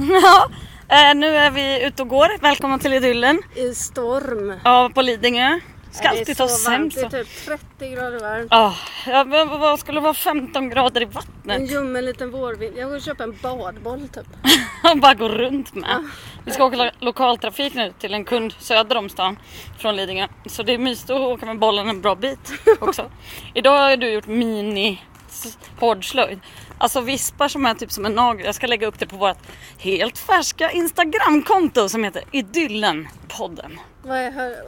Ja, eh, nu är vi ute och går. Välkomna till Idyllen. I storm. Ja, på Lidingö. Ska det är alltid ta sämst. Det är typ 30 grader varmt. Ja, ja, men vad skulle det vara 15 grader i En vattnet? ljummen liten vårvind. Jag och köper en badboll typ. Och bara gå runt med. Vi ska åka lo- lokaltrafik nu till en kund söder om stan från Lidingö. Så det är mysigt att åka med bollen en bra bit också. Idag har du gjort mini hårdslöjd. Alltså vispar som är typ som en nagel. Jag ska lägga upp det på vårt helt färska Instagramkonto som heter Idyllen-podden.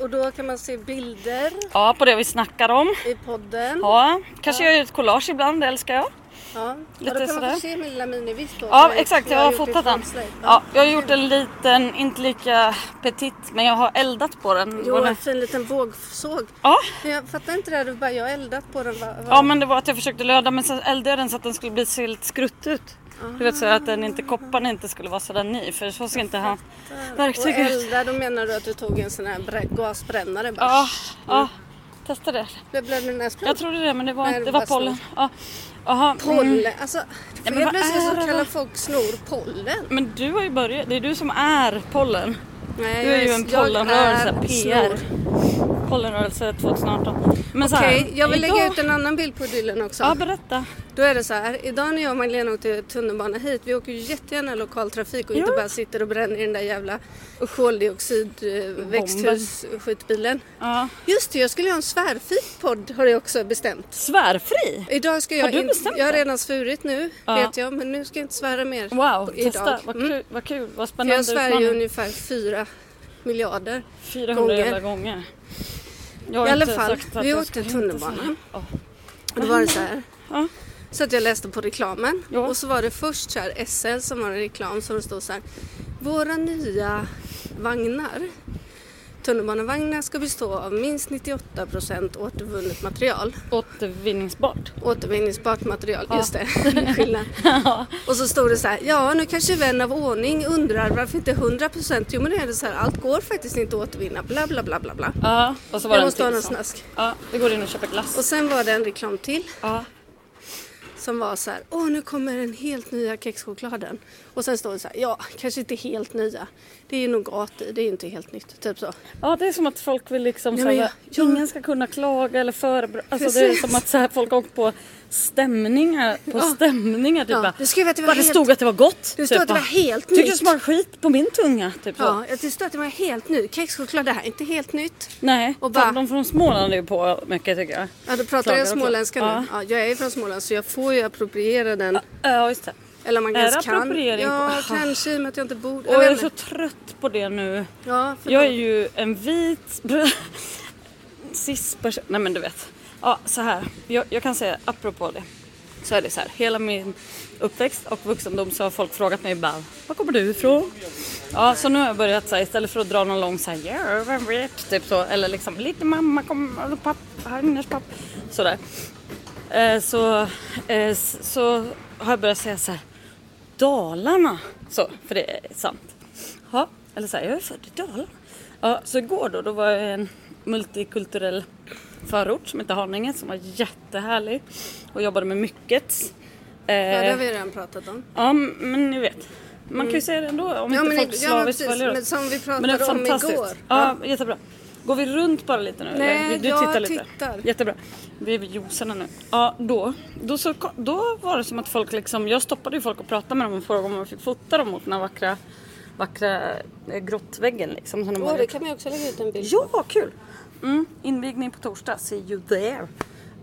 Och då kan man se bilder Ja, på det vi snackar om. i podden. Ja, kanske gör ett collage ibland, det älskar jag. Ja. Lite då kan sådär. man få se min lilla minivisp då. Ja exakt, jag har gjort i fotat den. Ja, jag har gjort en liten, inte lika petit, men jag har eldat på den. Jo, en fin liten vågsåg. Ja, Men jag fattar inte det här, du bara jag har eldat på den. Va, va? ja, men det var att jag försökte löda men sen eldade jag den så att den skulle bli så helt skrutt ut. Du vet så att den inte, kopparn inte skulle vara sådär ny för så ser inte han och verktyg ut. elda, då menar du att du tog en sån här brä- gasbrännare bara. Ja, ja, testa det. Blev det näsblod. Jag trodde det men det var, Nej, det var pollen. Ja. Jaha, mm. Pollen, alltså. helt vad plötsligt så kallar folk snor pollen. Men du har ju börjat, det är du som är pollen. Nej, Du är jag ju en jag pollenrörelse, PR. snor. Pollenrörelse 2018. Men Okej, jag vill lägga idag- ut en annan bild på idyllen också. Ja, berätta. Då är det så här, idag när jag och Magdalena åkte tunnelbana hit, vi åker ju jättegärna lokaltrafik och inte Ja. bara sitter och bränner i den där jävla koldioxid växthusskitbilen. Ja. Just det, jag skulle ha en svärfit-podd har jag också bestämt. Svärfri? Idag ska jag Har du in- bestämt Jag har redan svurit nu, Ja. vet jag, men nu ska jag inte svära mer. Wow, på- testa. Vad Mm. kul, vad kul, vad För spännande jag svär ju ungefär fyra miljarder. 400 gånger. gånger. Jag I alla fall, vi åkte tunnelbana. Ja. Och då var det så här. Ja. Så att jag läste på reklamen Ja. och så var det först så här SL som var en reklam som det stod så här. Våra nya vagnar, tunnelbanevagnar ska bestå av minst 98% återvunnet material. Återvinningsbart. Återvinningsbart material, Ja. just det. Skillnad. Och så stod det så här, ja nu kanske vän av ordning undrar varför inte 100% Jo men det är det så här, allt går faktiskt inte att återvinna, bla bla bla bla bla. Ja, och så var Jag det måste ha någon snask. Ja, vi går in och köper glass. Och sen var det en reklam till Ja. som var så här, åh nu kommer den helt nya kexchokladen. Och sen står det så här, ja kanske inte helt nya. Det är ju nougat i, det är ju inte helt nytt. Typ så. ja, det är som att folk vill liksom Ja, säga jag- ingen ska kunna klaga eller förebrå. Alltså det är Precis. som att så här, folk åkt på stämningar på Ja. stämningar. Typ Ja, det skrev att det var bara det helt- stod att det var gott. Det stod typ att det var helt det nytt. smakar skit på min tunga. Typ så. Ja, det stod att det var helt nytt. Kexchoklad, det här är inte helt nytt. Nej, Och bara- de från Småland är ju på mycket tycker jag. Ja, då pratar Klagar jag småländska nu. Ja, jag är från Småland så jag får ju appropriera den. Ja, just det. Eller man Är kanske kan. på- Ja, Ah. kanske i och med att jag inte bor... Och Jag jag är så trött på det nu. Ja, förlåt. Jag är ju en vit cis-person. Nej men du vet. Ja, så här. Jag, jag kan säga apropå det. Så är det så här. Hela min uppväxt och vuxendom så har folk frågat mig bara Var kommer du ifrån? Ja, så nu har jag börjat så här, istället för att dra någon lång så här, ja, vem vet? Typ så. Eller liksom lite mamma, kom, eller pappa, hennes pappa. Sådär. Eh, så, eh, så har jag börjat säga så här. Dalarna. Så, för det är sant. Ja, eller så här, jag är född i Dalarna. Ja, så igår då, då var jag i en multikulturell förort som heter Haninge som var jättehärlig och jobbade med mycket. Eh, Ja, det har vi redan pratat om. ja, men ni vet. Man kan ju säga det ändå om Ja, inte men, folk ja, slaviskt följer oss. Men som vi Men det är pratade om igår. Ja, jättebra. Går vi runt bara lite nu? Nej, eller? Du jag tittar lite. tittar. Jättebra. Vi är vid juicerna nu. Ja, då, då, så, då var det som att folk liksom, jag stoppade ju folk och pratade med dem och frågade om man fick fota dem mot den här vackra, vackra eh, grottväggen liksom. De Åh, har det kan man ju också lägga ut en bild på. Ja, kul! Mm, invigning på torsdag. See you there.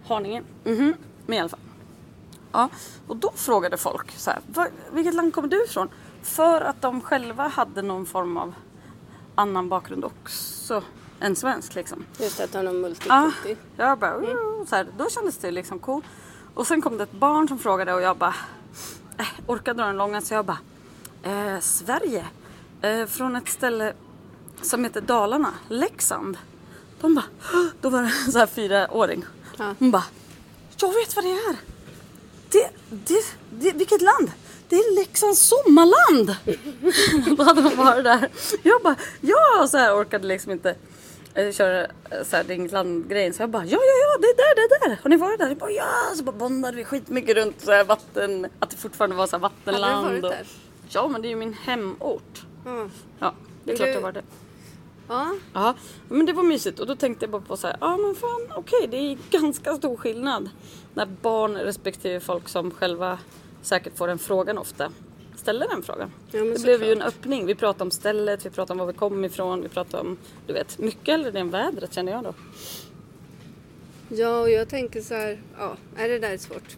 Haninge. Mhm, men i alla fall. Ja, och då frågade folk så här, "Var- vilket land kommer du ifrån? För att de själva hade någon form av annan bakgrund också än svensk liksom. Just att han har Ja, multikulti. jag bara, "Oh", så här, då kändes det liksom cool. Och sen kom det ett barn som frågade och jag bara, äh, orkade dra den långa så jag bara, eh, Sverige, eh, från ett ställe som heter Dalarna, Leksand. De bara, då var det en så här fyraåring. Ja. Hon bara, jag vet vad det är. Det, det, det, vilket land? Det är Leksands sommarland! Då hade de varit där. Jag bara, ja! Så här orkade liksom inte eh, köra eh, så här, det är inget land-grejen. Så jag bara, ja, ja, ja, det är där, det är där. Har ni varit där? Jag bara, ja! Så bara bondade vi skitmycket runt så här vatten, att det fortfarande var så här Hade du vattenland. varit och... där? Ja, men det är ju min hemort. Ja. Ja, det är klart du- det var det. ja. Ja, men det var mysigt och då tänkte jag bara på så här, ja men fan okej det är ganska stor skillnad när barn respektive folk som själva säkert får den frågan ofta ställer den frågan. Ja, det blev ju en öppning. Vi pratade om stället, vi pratade om var vi kom ifrån, vi pratade om, du vet, mycket hellre det än vädret kände jag då. Ja, och jag tänker så här, ja, är det där är svårt.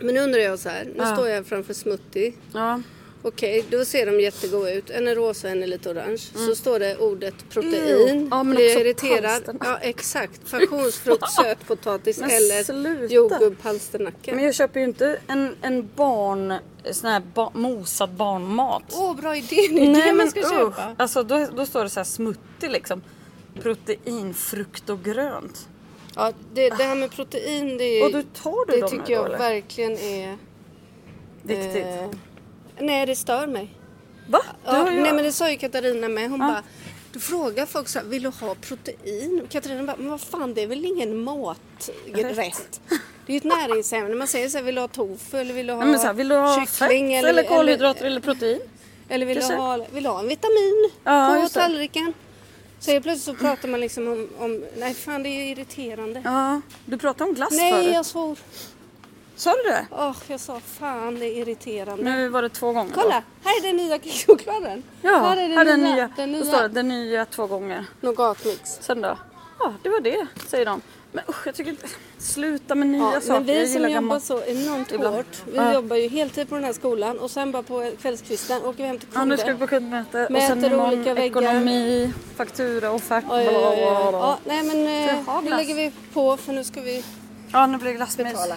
Men nu undrar jag så här, nu Ja. står jag framför Smoothie. Ja, Okej, då ser de jättegoda ut. En är rosa, en är lite orange. Så står det ordet protein. Ew. Ja, men Blir jag irriterad? palsterna. Ja, exakt. Passionsfrukt, sötpotatis eller jordgubb, palsternacka. men jag köper ju inte en, en barn, sån här ba, mosad barnmat. Åh, bra idé! Det är det man ska usch. köpa. Alltså då, då står det så här smuttig liksom. Protein, frukt och grönt. Ja, det, det här med protein, det, är, Och du tar du det dem tycker nu jag eller? verkligen är... Viktigt. eh, nej, det stör mig. Va? Ja, ju... nej men det sa ju Katarina med. Hon Ja. bara, du frågar folk så här, vill du ha protein? Katarina bara, men vad fan det är väl ingen maträtt? Det är ju ett näringsämne. Man säger så här, vill du ha tofu eller vill du ha men så här, vill du ha kyckling fett eller, kolhydrater eller, protein? eller vill du, ha, vill du ha en vitamin Ja, på tallriken? Så helt plötsligt så pratar man liksom om, om nej fan det är irriterande. Ja, du pratade om glass nej förut. jag svor. Sa du det? Åh, jag sa fan det är irriterande. Nu var det två gånger då. Kolla, här är den nya chokladen. Ja, här är den här nya. nya. Den Då nya. står det den nya två gånger. Nougatmix. Sen då? Ja, det var det, säger de. Men usch, jag tycker inte... Sluta med nya Ja, saker. men vi jag som jobbar så enormt Ibland. hårt. Vi Ja. jobbar ju heltid på den här skolan och sen bara på kvällskvisten åker vi hem till Ja, kunder. nu ska vi på kundmöte och Mäter sen imorgon olika väggar. ekonomi, faktura, offert. Oj, oj, oj. Ja, nej men eh, nu glass? lägger vi på för nu ska vi Ja, nu blir det glassmys. betala.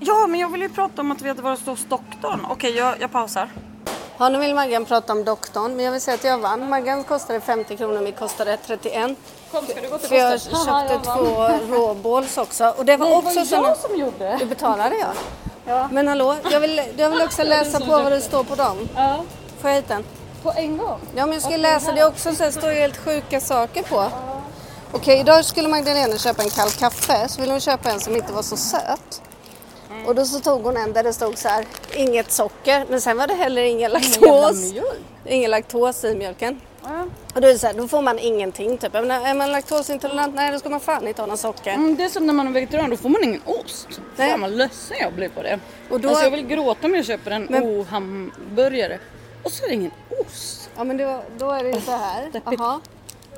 Ja, men jag vill ju prata om att vi hade varit hos doktorn. Okej, jag, jag pausar. Ja, nu vill Maggan prata om doktorn men jag vill säga att jag vann. Maggan kostade 50 kronor, mitt kostade 31. Kom, ska du gå till För jag köpte två råbåls också och det var också såna... som gjorde. Du betalade jag. Ja. Men hallå, jag vill, jag vill också läsa på vad det står på dem. ja. Får jag hit den? På en gång? Ja, men jag ska läsa det också så det står ju helt sjuka saker på. Okej, idag skulle Magdalena köpa en kall kaffe så ville hon köpa en som inte var så söt. Och då så tog hon en där det stod så här, inget socker, men sen var det heller ingen laktos. Ingen laktos i mjölken. Ja. Och då är det så här, då får man ingenting typ. Menar, är man laktosintolerant, nej då ska man fan inte ha någon socker. Mm, det är som när man är vegetarian, då får man ingen ost. Nej. Fan vad ledsen jag blir på det. Och då- Alltså jag vill gråta om jag köper en Men- o-hamburgare och så är det ingen ost. Ja men då, då är det ju så här, jaha.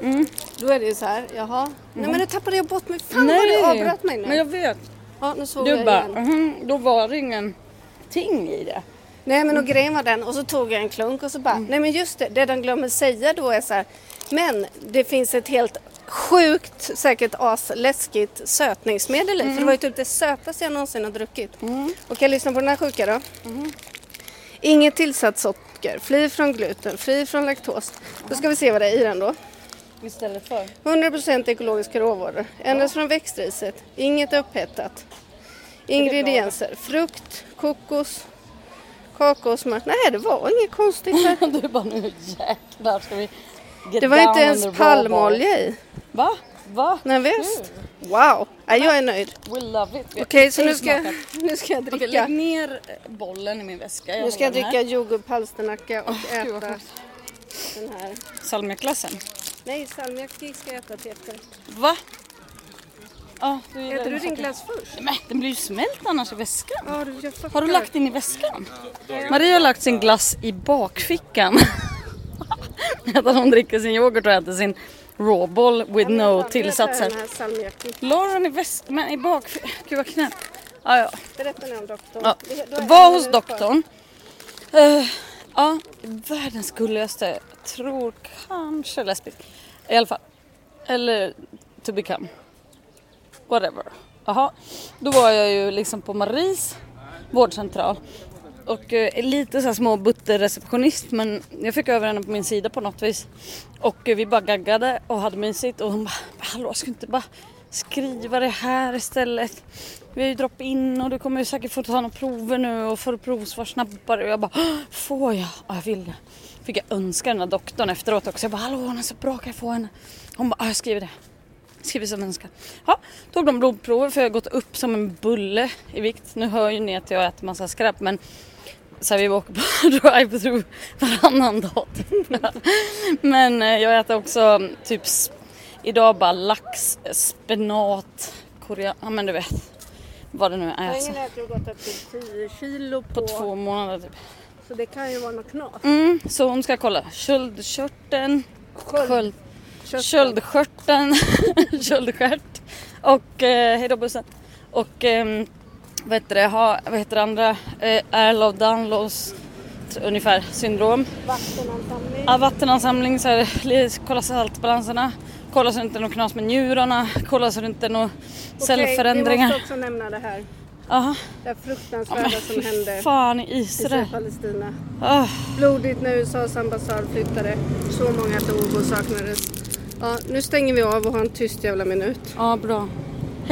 Mm. Då är det ju så här, jaha. Nej men nu tappade jag bort mig. Fan vad du avbröt mig nu. men jag vet. Ja, nu såg Du jag bara, igen. mhm, då var det ingenting i det. Nej men och grejen var den och så tog jag en klunk och så bara, Mm. nej men just det, det de glömmer säga då är så här, men det finns ett helt sjukt, säkert asläskigt sötningsmedel i. För det var ju typ det sötaste jag någonsin har druckit. Mm. Okej, lyssna på den här sjuka då. Inget tillsatt socker, fri från gluten, fri från laktos. Då ska vi se vad det är i den då. Istället för? 100% ekologiska råvaror, endast från växtriset, inget upphettat. Ingredienser, frukt, kokos, kakaosmör. Nej, det var inget konstigt här. du bara nu jäklar ska vi get Det var inte ens palmolja i. Va? Va? Nej visst. Wow, ja, jag är nöjd. We love it. Okej, så nu ska, nu ska jag dricka. lägg ner bollen i min väska. Nu ska jag dricka jordgubb, palsternacka och vad äta den här. Salmiakglassen. Nej, salmiak ska jag äta till efter. Va? Ja, du Äter du din glass först? Men den blir ju smält annars i väskan. Ja, du, jag Har du lagt den i väskan? Maria har lagt sin glass i bakfickan. Medan hon dricker sin yoghurt och äter sin rawball with no tillsatser. Den här salmiaken. La den i väskan, men i bakfickan. Gud vad knäppt. Ja, ja. Berätta nu om doktorn. Ja. Var hos doktorn. Eh, ja, världens gulligaste. Jag tror kanske lesbisk. I alla fall. Eller to become. Whatever. Jaha. Då var jag ju liksom på Maries vårdcentral. Och eh, lite så här små butterreceptionist men jag fick över henne på min sida på något vis. Och eh, vi bara gaggade och hade mysigt och hon bara Hallå ska du inte bara skriva det här istället? Vi har ju drop-in och du kommer ju säkert få ta några prover nu och få provsvar snabbare. Och jag bara Får jag? Ja jag vill det. Fick jag önska den där doktorn efteråt också. Jag bara Hallå hon är så bra kan jag få henne? Hon bara "Ja, jag skriver det. Skriver som önskat. Ja, tog de blodprover för jag har gått upp som en bulle i vikt. Nu hör ju ni att jag äter massa skräp men så här, vi åker på drive-through varannan dag. Men eh, jag äter också typ idag bara lax, spenat, korean, ja men du vet. Vad det nu är. Så, Ingen äter ju gått upp till 10 kilo på, på två månader typ. så det kan ju vara något knas. Mm, så hon ska kolla köldkörteln, Sköld- sköld, Köttet. köldskörteln, köldstjärt och eh, hejdå bussen. Och eh, vad heter det, ha, vad heter det andra, eh, Erlow Danlows t- ungefär syndrom. Vattenansamling. Ja, vattenansamling, så här, kolla saltbalanserna, kolla så det inte är något knas med njurarna, kolla så det inte är några Okej, vi cellförändringar. måste också nämna det här. Jaha, Det här ja, fruktansvärda som hände fan i Israel. Palestina. Ah, Blodigt när USAs ambassad flyttade. Så många dog och saknades. Ja, nu stänger vi av och har en tyst jävla minut. Ja, bra.